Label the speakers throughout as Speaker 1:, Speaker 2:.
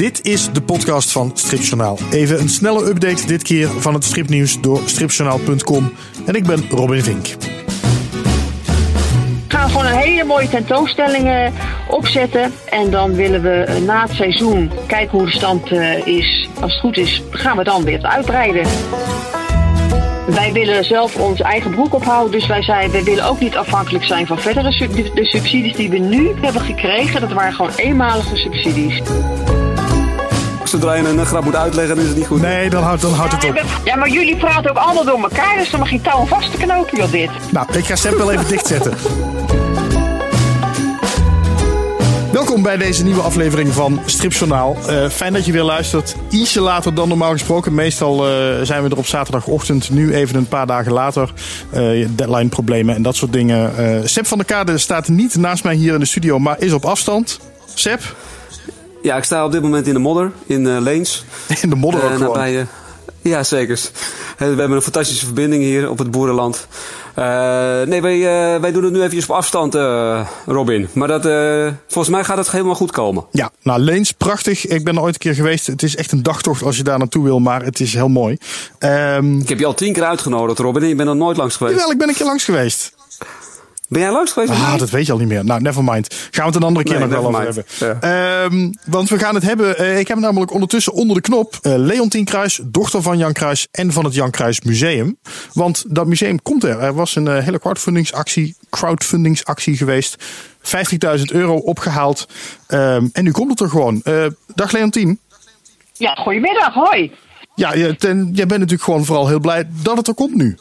Speaker 1: Dit is de podcast van Stripjournaal. Even een snelle update dit keer van het stripnieuws door stripjournaal.com. En ik ben Robin Vink.
Speaker 2: We gaan gewoon een hele mooie tentoonstelling opzetten. En dan willen we na het seizoen kijken hoe de stand eh, is. Als het goed is, gaan we dan weer uitbreiden. Wij willen zelf onze eigen broek ophouden. Dus wij zeiden, we willen ook niet afhankelijk zijn van verdere sub- de subsidies die we nu hebben gekregen. Dat waren gewoon eenmalige subsidies.
Speaker 3: Zodra je een grap moet uitleggen, dan is het niet goed.
Speaker 1: Nee, dan houdt, dan houdt het op.
Speaker 2: Ja, maar jullie praten ook allemaal door elkaar. Dus dan mag je touw vast te knopen, joh, dit.
Speaker 1: Nou, ik ga Sepp wel even dichtzetten. Welkom bij deze nieuwe aflevering van Stripjournaal. Eh fijn dat je weer luistert. Ietsje later dan normaal gesproken. Meestal eh, zijn we er op zaterdagochtend. Nu even een paar dagen later. Eh, deadline problemen en dat soort dingen. Eh Sepp van der Kade staat niet naast mij hier in de studio, maar is op afstand. Sepp,
Speaker 3: Ja, ik sta op dit moment in de modder, in eh, Leens.
Speaker 1: in de modder ook
Speaker 3: Eh,
Speaker 1: gewoon.
Speaker 3: eh, ja, zeker. We hebben een fantastische verbinding hier op het boerenland. Nee, wij, wij doen het nu eventjes op afstand, Robin. Maar dat, volgens mij gaat het helemaal goed komen.
Speaker 1: Ja, nou Leens, prachtig. Ik ben er ooit een keer geweest. Het is echt een dagtocht als je daar naartoe wil, maar het is heel mooi. Ehm
Speaker 3: Ik heb je al tien keer uitgenodigd, Robin, en je bent nog nooit langs geweest.
Speaker 1: Jawel, ik ben een keer langs geweest.
Speaker 3: Ben jij langs geweest?
Speaker 1: Ah, dat weet je al niet meer. Nou, never mind. Gaan we het een andere keer
Speaker 3: Nee,
Speaker 1: nog wel over hebben. Ehm, want we gaan het hebben. eh, ik heb namelijk ondertussen onder de knop eh, Leontien Kruis, dochter van Jan Kruis en van het Jan Kruis Museum. Want dat museum komt er. Er was een eh, hele crowdfundingsactie, crowdfundingsactie geweest. 50.000 euro opgehaald. Ehm, en nu komt het er gewoon. Eh, dag Leontien.
Speaker 2: Ja, goedemiddag, hoi.
Speaker 1: Ja, je, ten, jij bent natuurlijk gewoon vooral heel blij dat het er komt nu.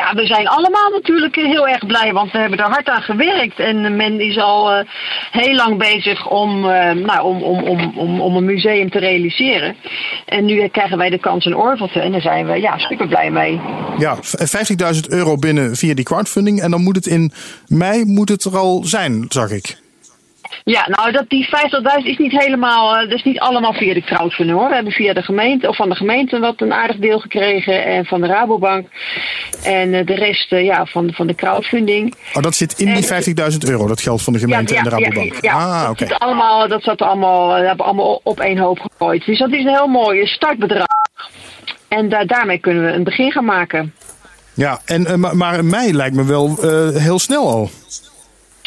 Speaker 2: Ja, we zijn allemaal natuurlijk heel erg blij, want we hebben er hard aan gewerkt. En men is al eh, heel lang bezig om, eh, nou, om, om, om, om, om een museum te realiseren. En nu krijgen wij de kans in Orvelte en daar zijn we ja, super blij mee.
Speaker 1: Ja, v- 50.000 euro binnen via die crowdfunding. En dan moet het in mei moet het er al zijn, zag ik.
Speaker 2: Ja, nou dat die 50.000 is niet helemaal, eh, dat is niet allemaal via de crowdfunding hoor. We hebben via de gemeente, of van de gemeente wat een aardig deel gekregen en van de Rabobank. En eh, de rest ja, van, van de crowdfunding.
Speaker 1: Oh, dat zit in die 50.000 euro, dat geld van de gemeente en de Rabobank.
Speaker 2: Ja,
Speaker 1: ah,
Speaker 2: dat,
Speaker 1: oké.
Speaker 2: zit allemaal, dat zat allemaal, dat hebben we allemaal op één hoop gegooid. Dus dat is een heel mooi startbedrag. En da- daarmee kunnen we een begin gaan maken.
Speaker 1: Ja, en, eh, maar, maar mei lijkt me wel eh, heel snel al.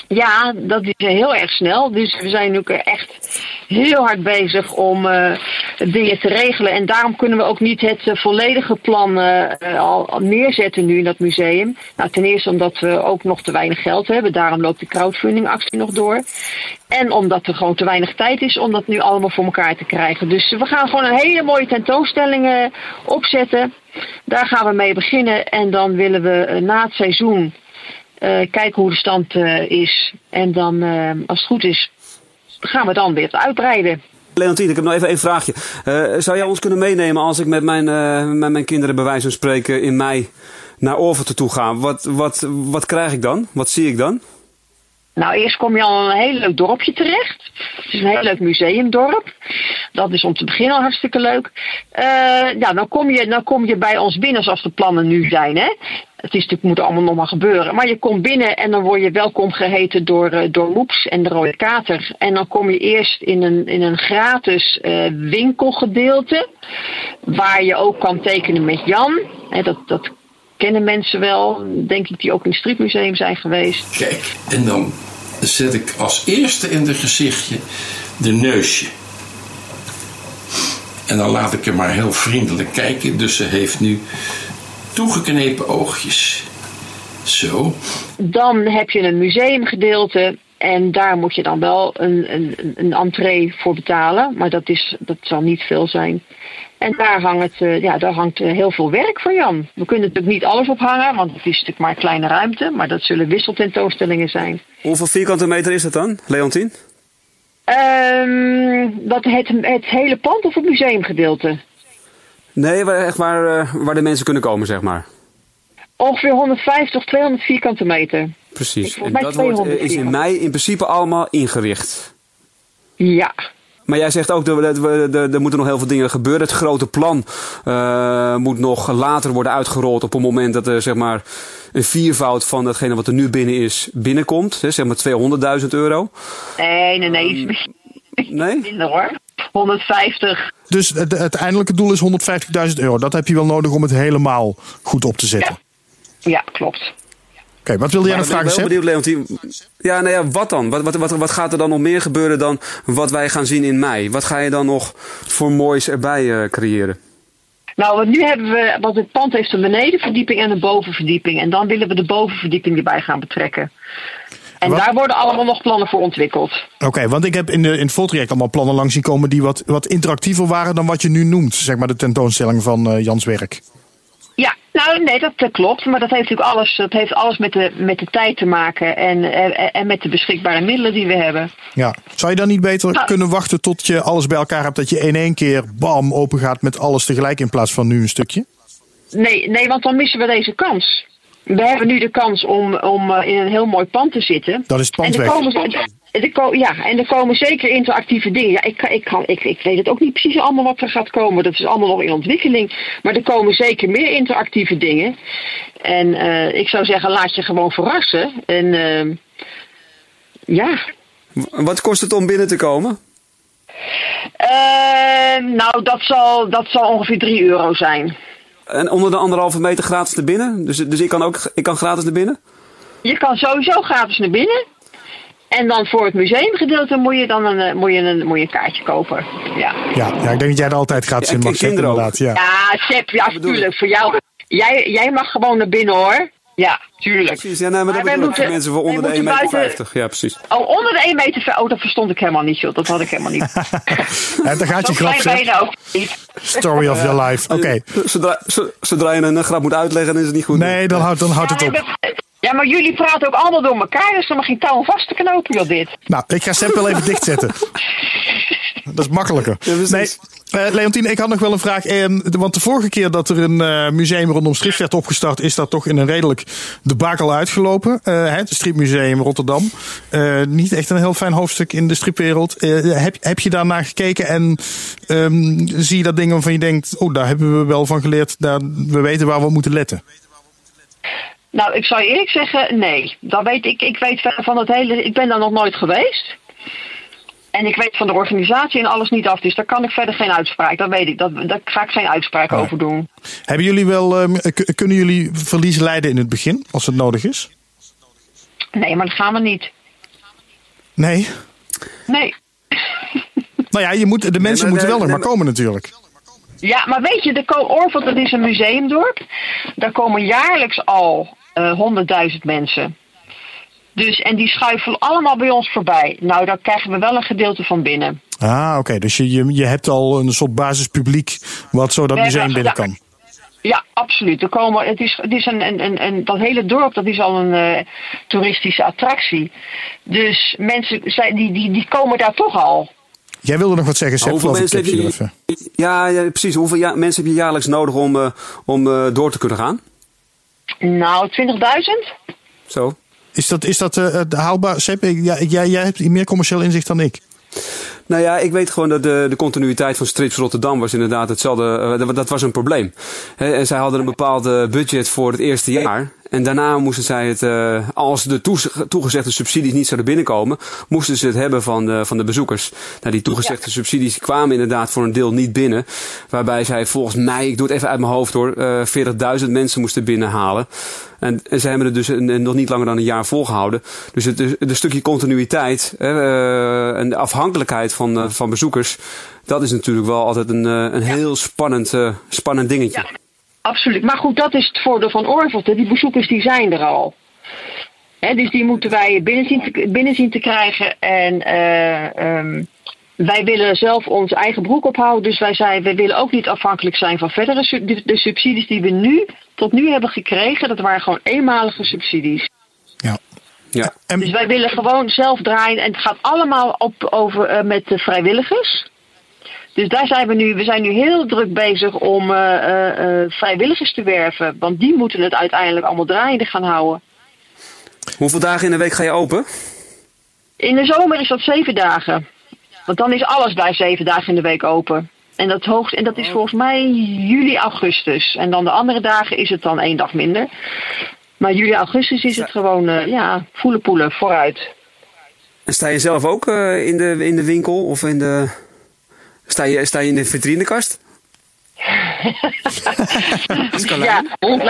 Speaker 2: Ja, dat is heel erg snel. Dus we zijn ook echt heel hard bezig om eh, dingen te regelen. En daarom kunnen we ook niet het eh, volledige plan eh, al, neerzetten nu in dat museum. Nou, ten eerste omdat we ook nog te weinig geld hebben. Daarom loopt de crowdfundingactie nog door. En omdat er gewoon te weinig tijd is om dat nu allemaal voor elkaar te krijgen. Dus we gaan gewoon een hele mooie tentoonstelling opzetten. Daar gaan we mee beginnen. En dan willen we na het seizoen kijken hoe de stand eh, is. En dan, eh, als het goed is, gaan we dan weer uitbreiden.
Speaker 3: Leontien, ik heb nog even één vraagje. Eh, zou jij ons kunnen meenemen als ik met mijn, eh, met mijn kinderen bij wijze van spreken in mei naar Orverte toe ga? Wat, wat, wat krijg ik dan? Wat zie ik dan?
Speaker 2: Nou, eerst kom je al in een heel leuk dorpje terecht. Het is een heel leuk museumdorp. Dat is om te beginnen al hartstikke leuk. Eh, ja, dan kom, je, dan kom je bij ons binnen zoals de plannen nu zijn. Hè? Het is natuurlijk, moet allemaal nog maar gebeuren. Maar je komt binnen en dan word je welkom geheten door, eh, door Moeps en de Rode Kater. En dan kom je eerst in een, in een gratis eh, winkelgedeelte. Waar je ook kan tekenen met Jan. Dat, dat kennen mensen wel, denk ik, die ook in het Stripmuseum zijn geweest.
Speaker 4: Kijk, en dan zet ik als eerste in het gezichtje de neusje. En dan laat ik hem maar heel vriendelijk kijken. Dus ze heeft nu toegeknepen oogjes. Zo.
Speaker 2: Dan heb je een museumgedeelte. En daar moet je dan wel een, een, een entree voor betalen. Maar dat, is, dat zal niet veel zijn. En daar hangt, eh, ja, daar hangt eh, heel veel werk voor Jan. We kunnen natuurlijk niet alles ophangen, want het is natuurlijk maar een kleine ruimte. Maar dat zullen wisseltentoonstellingen zijn.
Speaker 3: Hoeveel vierkante meter is dat dan, Leontien?
Speaker 2: Ehm dat het, het hele pand of het museumgedeelte?
Speaker 3: Nee, waar, echt waar, eh, waar de mensen kunnen komen, zeg maar.
Speaker 2: Ongeveer 150, 200 vierkante meter.
Speaker 3: Precies. En dat wordt,
Speaker 2: 200
Speaker 3: is in mei in principe allemaal ingericht.
Speaker 2: Ja.
Speaker 3: Maar jij zegt ook, dat er, er, moeten nog heel veel dingen gebeuren. Het grote plan eh, moet nog later worden uitgerold op het moment dat er zeg maar, een viervoud van datgene wat er nu binnen is binnenkomt. Hè, zeg maar 200.000 euro.
Speaker 2: Nee, nee, nee.
Speaker 3: Nee?
Speaker 2: minder hoor. 150.
Speaker 1: Dus het, het uiteindelijke doel is 150.000 euro. Dat heb je wel nodig om het helemaal goed op te zetten.
Speaker 2: Ja, ja klopt.
Speaker 1: Oké, wat wilde jij nog
Speaker 3: ben
Speaker 1: vragen,
Speaker 3: ik wel
Speaker 1: Sepp?
Speaker 3: benieuwd, Leontien. Ja, nou ja, wat dan? Wat, wat, wat, wat gaat er dan nog meer gebeuren dan wat wij gaan zien in mei? Wat ga je dan nog voor moois erbij eh, creëren?
Speaker 2: Nou, want nu hebben we, want het pand heeft een benedenverdieping en een bovenverdieping. En dan willen we de bovenverdieping erbij gaan betrekken. En
Speaker 1: Wat?
Speaker 2: daar worden allemaal nog plannen voor ontwikkeld.
Speaker 1: Oké, want ik heb in, de, in het voltraject allemaal plannen langs zien komen die wat, wat interactiever waren dan wat je nu noemt. Zeg maar de tentoonstelling van eh, Jans werk.
Speaker 2: Ja, nou nee, dat klopt. Maar dat heeft natuurlijk alles, dat heeft alles met, de, met de tijd te maken en, en, en met de beschikbare middelen die we hebben.
Speaker 1: Ja. Zou je dan niet beter
Speaker 2: Nou.
Speaker 1: kunnen wachten tot je alles bij elkaar hebt? Dat je in één keer bam open gaat met alles tegelijk in plaats van nu een stukje?
Speaker 2: Nee, nee, want dan missen we deze kans. We hebben nu de kans om, om eh, in een heel mooi pand te zitten.
Speaker 1: Dat is het pand
Speaker 2: ja, en er komen zeker interactieve dingen. Ja, ik, kan- ik, kan, ik, ik weet het ook niet precies allemaal wat er gaat komen. Dat is allemaal nog in ontwikkeling. Maar er komen zeker meer interactieve dingen. En eh, ik zou zeggen, laat je gewoon verrassen. En eh, ja.
Speaker 3: Wat kost het om binnen te komen?
Speaker 2: Nou, dat zal, dat zal ongeveer 3 euro zijn.
Speaker 3: En onder de anderhalve meter gratis naar binnen? Dus, dus ik kan ook ik kan gratis naar binnen?
Speaker 2: Je kan sowieso gratis naar binnen. En dan voor het museumgedeelte moet je dan een, eh, moet je een, moet je een kaartje kopen. Ja,
Speaker 1: Ja, ja, ik denk dat jij er altijd gratis
Speaker 3: Ja,
Speaker 1: in mag zetten,
Speaker 3: ook.
Speaker 1: inderdaad. Ja.
Speaker 2: ja Sepp, ja,
Speaker 3: bedoel
Speaker 2: tuurlijk. Voor jou. Jij, jij mag gewoon naar binnen hoor. Ja, tuurlijk.
Speaker 3: Precies, ja, nee, maar dat bedoel ik voor
Speaker 2: moeten-
Speaker 3: mensen voor onder de
Speaker 2: wij
Speaker 3: 1,50
Speaker 2: moeten
Speaker 3: meter.
Speaker 2: buiten-
Speaker 3: Ja, precies.
Speaker 2: Oh, onder de 1 meter. Oh, dat verstond ik helemaal niet, joh. Dat had ik helemaal niet.
Speaker 1: Daar gaat je grap,
Speaker 2: je ook niet.
Speaker 1: Story of your life. Oké.
Speaker 3: Zodra, zo- zodra je een grap moet uitleggen, dan is het niet goed.
Speaker 1: Nee, dan houdt, dan houdt het op.
Speaker 2: Ja, maar jullie praten ook allemaal door elkaar. Dus er mag geen touw vast te knopen, joh, dit.
Speaker 1: Nou, ik ga Sepp wel even dichtzetten. Dat is makkelijker. nee, eh, Leontien, ik had nog wel een vraag. Eh, want de vorige keer dat er een eh, museum rondom Strip werd opgestart, is dat toch in een redelijk debakel uitgelopen. Eh, het Stripmuseum Rotterdam. Eh, niet echt een heel fijn hoofdstuk in de stripwereld. Eh, heb, heb je daarnaar gekeken en ehm, zie je dat dingen waarvan je denkt, oh, daar hebben we wel van geleerd. Daar, we weten waar we op moeten letten.
Speaker 2: Nou, ik zou eerlijk zeggen, nee. Dat weet ik. Ik weet van het hele. Ik ben daar nog nooit geweest. En ik weet van de organisatie en alles niet af. Dus daar kan ik verder geen uitspraak. Dat weet ik. Dat, daar ga ik geen uitspraak
Speaker 1: Nee.
Speaker 2: over doen.
Speaker 1: Hebben jullie wel, ehm, k- kunnen jullie verlies leiden in het begin, als het nodig is?
Speaker 2: Nee, maar dat gaan we niet.
Speaker 1: Nee.
Speaker 2: Nee.
Speaker 1: Nou ja, je moet, de mensen
Speaker 3: maar
Speaker 1: moeten wel nog
Speaker 3: de-
Speaker 1: maar komen natuurlijk.
Speaker 2: Ja, maar weet je, de Ko- Orveld, dat is een museumdorp. Daar komen jaarlijks al eh, honderdduizend mensen. Dus, en die schuiven allemaal bij ons voorbij. Nou, daar krijgen we wel een gedeelte van binnen.
Speaker 1: Ah, oké. Dus je, je, je hebt al een soort basispubliek wat zo dat museum binnen
Speaker 2: ja.
Speaker 1: kan.
Speaker 2: Ja, absoluut. Er komen, het is, het is een, een, een, een, dat hele dorp dat is al een eh, toeristische attractie. Dus mensen zijn, die, die, die komen daar toch al.
Speaker 1: Jij wilde nog wat zeggen, Sepp,
Speaker 3: Hoeveel
Speaker 1: geloof ik.
Speaker 3: mensen heb
Speaker 1: Kip je
Speaker 3: je,
Speaker 1: even.
Speaker 3: ja, ja, precies. Hoeveel ja, mensen heb je jaarlijks nodig om, eh, om eh, door te kunnen gaan?
Speaker 2: Nou, 20.000?
Speaker 3: Zo.
Speaker 1: Is dat, is dat eh, haalbaar, Sepp? Jij, hebt meer commercieel inzicht dan ik.
Speaker 3: Nou ja, ik weet gewoon dat de, de continuïteit van Strips Rotterdam was inderdaad hetzelfde. eh, dat, was een probleem. En zij hadden een bepaald budget voor het eerste jaar. En daarna moesten zij het, eh, als de toegezegde subsidies niet zouden binnenkomen, moesten ze het hebben van de, van de bezoekers. Nou, die toegezegde subsidies kwamen inderdaad voor een deel niet binnen. Waarbij zij volgens mij, ik doe het even uit mijn hoofd hoor, eh 40.000 mensen moesten binnenhalen. En, en zij hebben het dus een, nog niet langer dan een jaar volgehouden. Dus het, het, het stukje continuïteit hè, eh, en de afhankelijkheid van, van bezoekers, dat is natuurlijk wel altijd een, een heel spannend, spannend dingetje.
Speaker 2: Ja, absoluut. Maar goed, dat is het voordeel van Orvelt. hè. Die bezoekers die zijn er al. Dus die moeten wij binnen zien te, binnen zien te krijgen. En eh, ehm, wij willen zelf ons eigen broek ophouden. Dus wij, zijn, wij willen ook niet afhankelijk zijn van verdere su- de, de subsidies die we nu tot nu hebben gekregen. Dat waren gewoon eenmalige subsidies.
Speaker 1: Ja.
Speaker 3: Ja.
Speaker 1: En,
Speaker 2: Dus wij willen gewoon zelf draaien. En het gaat allemaal op, over eh, met de vrijwilligers. Dus daar zijn we nu, we zijn nu heel druk bezig om eh, eh, eh, vrijwilligers te werven. Want die moeten het uiteindelijk allemaal draaiende gaan houden.
Speaker 3: Hoeveel dagen in de week ga je open?
Speaker 2: In de zomer is dat zeven dagen. Want dan is alles daar zeven dagen in de week open. En dat, hoogst, en dat is volgens mij juli, augustus. En dan de andere dagen is het dan één dag minder. Maar juli, augustus is het gewoon, eh, ja, voelen poelen, vooruit.
Speaker 3: En sta je zelf ook in, de, in de winkel of in de, Sta je, sta je in de vitrinekast?
Speaker 2: ja,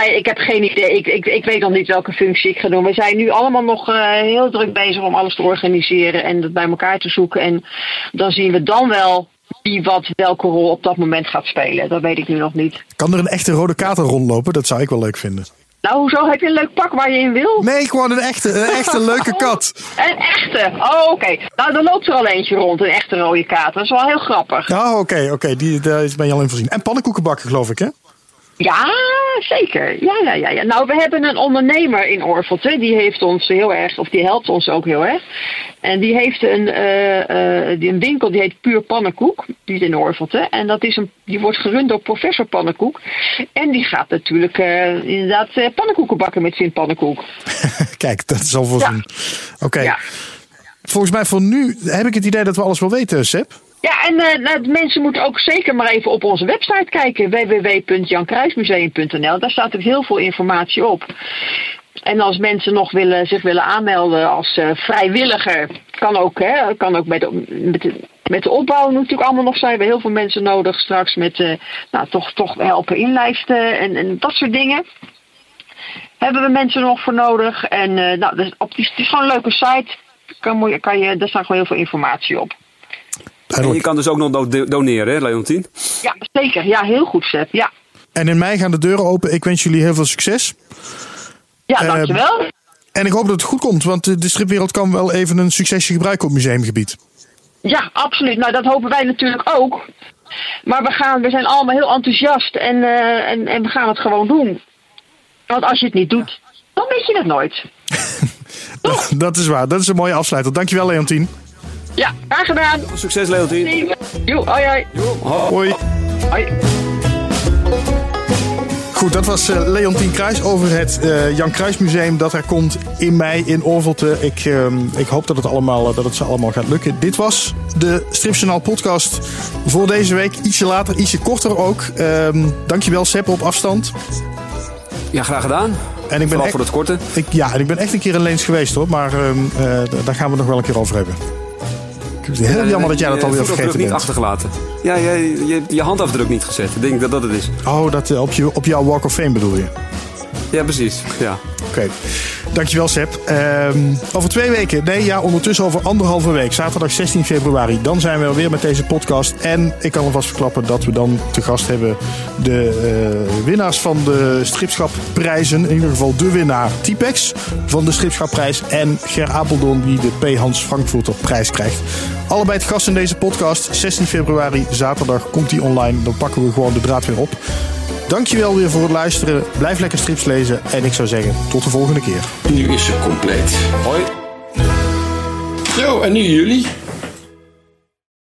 Speaker 2: ik heb geen idee. Ik, ik, ik weet nog niet welke functie ik ga doen. We zijn nu allemaal nog uh, heel druk bezig om alles te organiseren en dat bij elkaar te zoeken. En dan zien we dan wel wie wat welke rol op dat moment gaat spelen. Dat weet ik nu nog niet.
Speaker 1: Kan er een echte rode kater rondlopen? Dat zou ik wel leuk vinden.
Speaker 2: Nou, hoezo? Heb je een leuk pak waar je in wil?
Speaker 1: Nee, gewoon een echte, een echte leuke kat.
Speaker 2: een echte? Oh, oké. Nou, dan loopt er al eentje rond, een echte rode kater. Dat is wel heel grappig.
Speaker 1: Oh, oké, oké. Die Daar ben je al in voorzien. En pannenkoeken bakken, geloof ik, hè?
Speaker 2: Ja, zeker. Ja, ja, ja, ja. Nou, we hebben een ondernemer in Orvelte. Die heeft ons heel erg, of die helpt ons ook heel erg. En die heeft een, uh, uh, een winkel die heet Puur Pannenkoek. Die is in Orvelte. En dat is een, die wordt gerund door professor Pannenkoek. En die gaat natuurlijk uh, inderdaad pannenkoeken bakken met Sint Pannenkoek.
Speaker 1: Kijk, dat is al. Ja. Oké. Ja. Volgens mij voor nu heb ik het idee dat we alles wel weten, Seb.
Speaker 2: Ja, en uh, mensen moeten ook zeker maar even op onze website kijken. www.jankruismuseum.nl Daar staat ook heel veel informatie op. En als mensen nog willen, zich willen aanmelden als uh, vrijwilliger, kan ook, hè, kan ook met, met, met de opbouw natuurlijk allemaal nog zijn. We hebben heel veel mensen nodig straks met uh, nou, toch, toch helpen inlijsten en, en dat soort dingen. Hebben we mensen nog voor nodig. En nou, dus het is gewoon een leuke site. Kan, kan je, daar staat gewoon heel veel informatie op.
Speaker 3: En je kan dus ook nog doneren, hè, Leontien?
Speaker 2: Ja, zeker. Ja, heel goed, Seth. Ja.
Speaker 1: En in mei gaan de deuren open. Ik wens jullie heel veel succes.
Speaker 2: Ja, uh, dankjewel.
Speaker 1: En ik hoop dat het goed komt, want de stripwereld kan wel even een succesje gebruiken op museumgebied.
Speaker 2: Ja, absoluut. Nou, dat hopen wij natuurlijk ook. Maar we, gaan, we zijn allemaal heel enthousiast en, uh, en, en we gaan het gewoon doen. Want als je het niet doet, dan weet je het nooit.
Speaker 1: dat, dat is waar. Dat is een mooie afsluiter. Dankjewel, Leontien.
Speaker 2: Ja, graag gedaan.
Speaker 3: Succes, Leontien.
Speaker 2: Jo, hoi, hoi.
Speaker 1: hoi.
Speaker 2: Hoi.
Speaker 1: Goed, dat was uh, Leontien Kruis over het uh, Jan Kruis Museum dat er komt in mei in Orvelte. Ik, uh, ik hoop dat het, allemaal, dat het ze allemaal gaat lukken. Dit was de Stripjournaal podcast voor deze week. Ietsje later, ietsje korter ook. Um, dankjewel Sepp op afstand.
Speaker 3: Ja, graag gedaan.
Speaker 1: En ik ben
Speaker 3: echt, voor het korte.
Speaker 1: Ik, ja, en ik ben echt een keer in Leens geweest hoor. Maar um, daar gaan we nog wel een keer over hebben. Heel ja, jammer dat jij dat alweer vergeten bent.
Speaker 3: niet achtergelaten. Ja, je, je, je handafdruk niet gezet. Ik denk dat dat het is.
Speaker 1: Oh, dat, op, je, op jouw Walk of Fame bedoel je?
Speaker 3: Ja, precies. Ja.
Speaker 1: Dankjewel, Seb. Um, over twee weken, nee, ja, ondertussen over anderhalve week, zaterdag 16 februari, dan zijn we weer met deze podcast. En ik kan alvast verklappen dat we dan te gast hebben de uh, winnaars van de stripschapprijzen. In ieder geval de winnaar Typex van de stripschapprijs en Ger Apeldoorn die de P. Hans Frankfurter prijs krijgt. Allebei het gast in deze podcast. 16 februari, zaterdag, komt die online. Dan pakken we gewoon de draad weer op. Dankjewel weer voor het luisteren. Blijf lekker strips lezen. En ik zou zeggen, tot de volgende keer.
Speaker 4: Nu is ze compleet.
Speaker 3: Hoi.
Speaker 4: Zo, en nu jullie.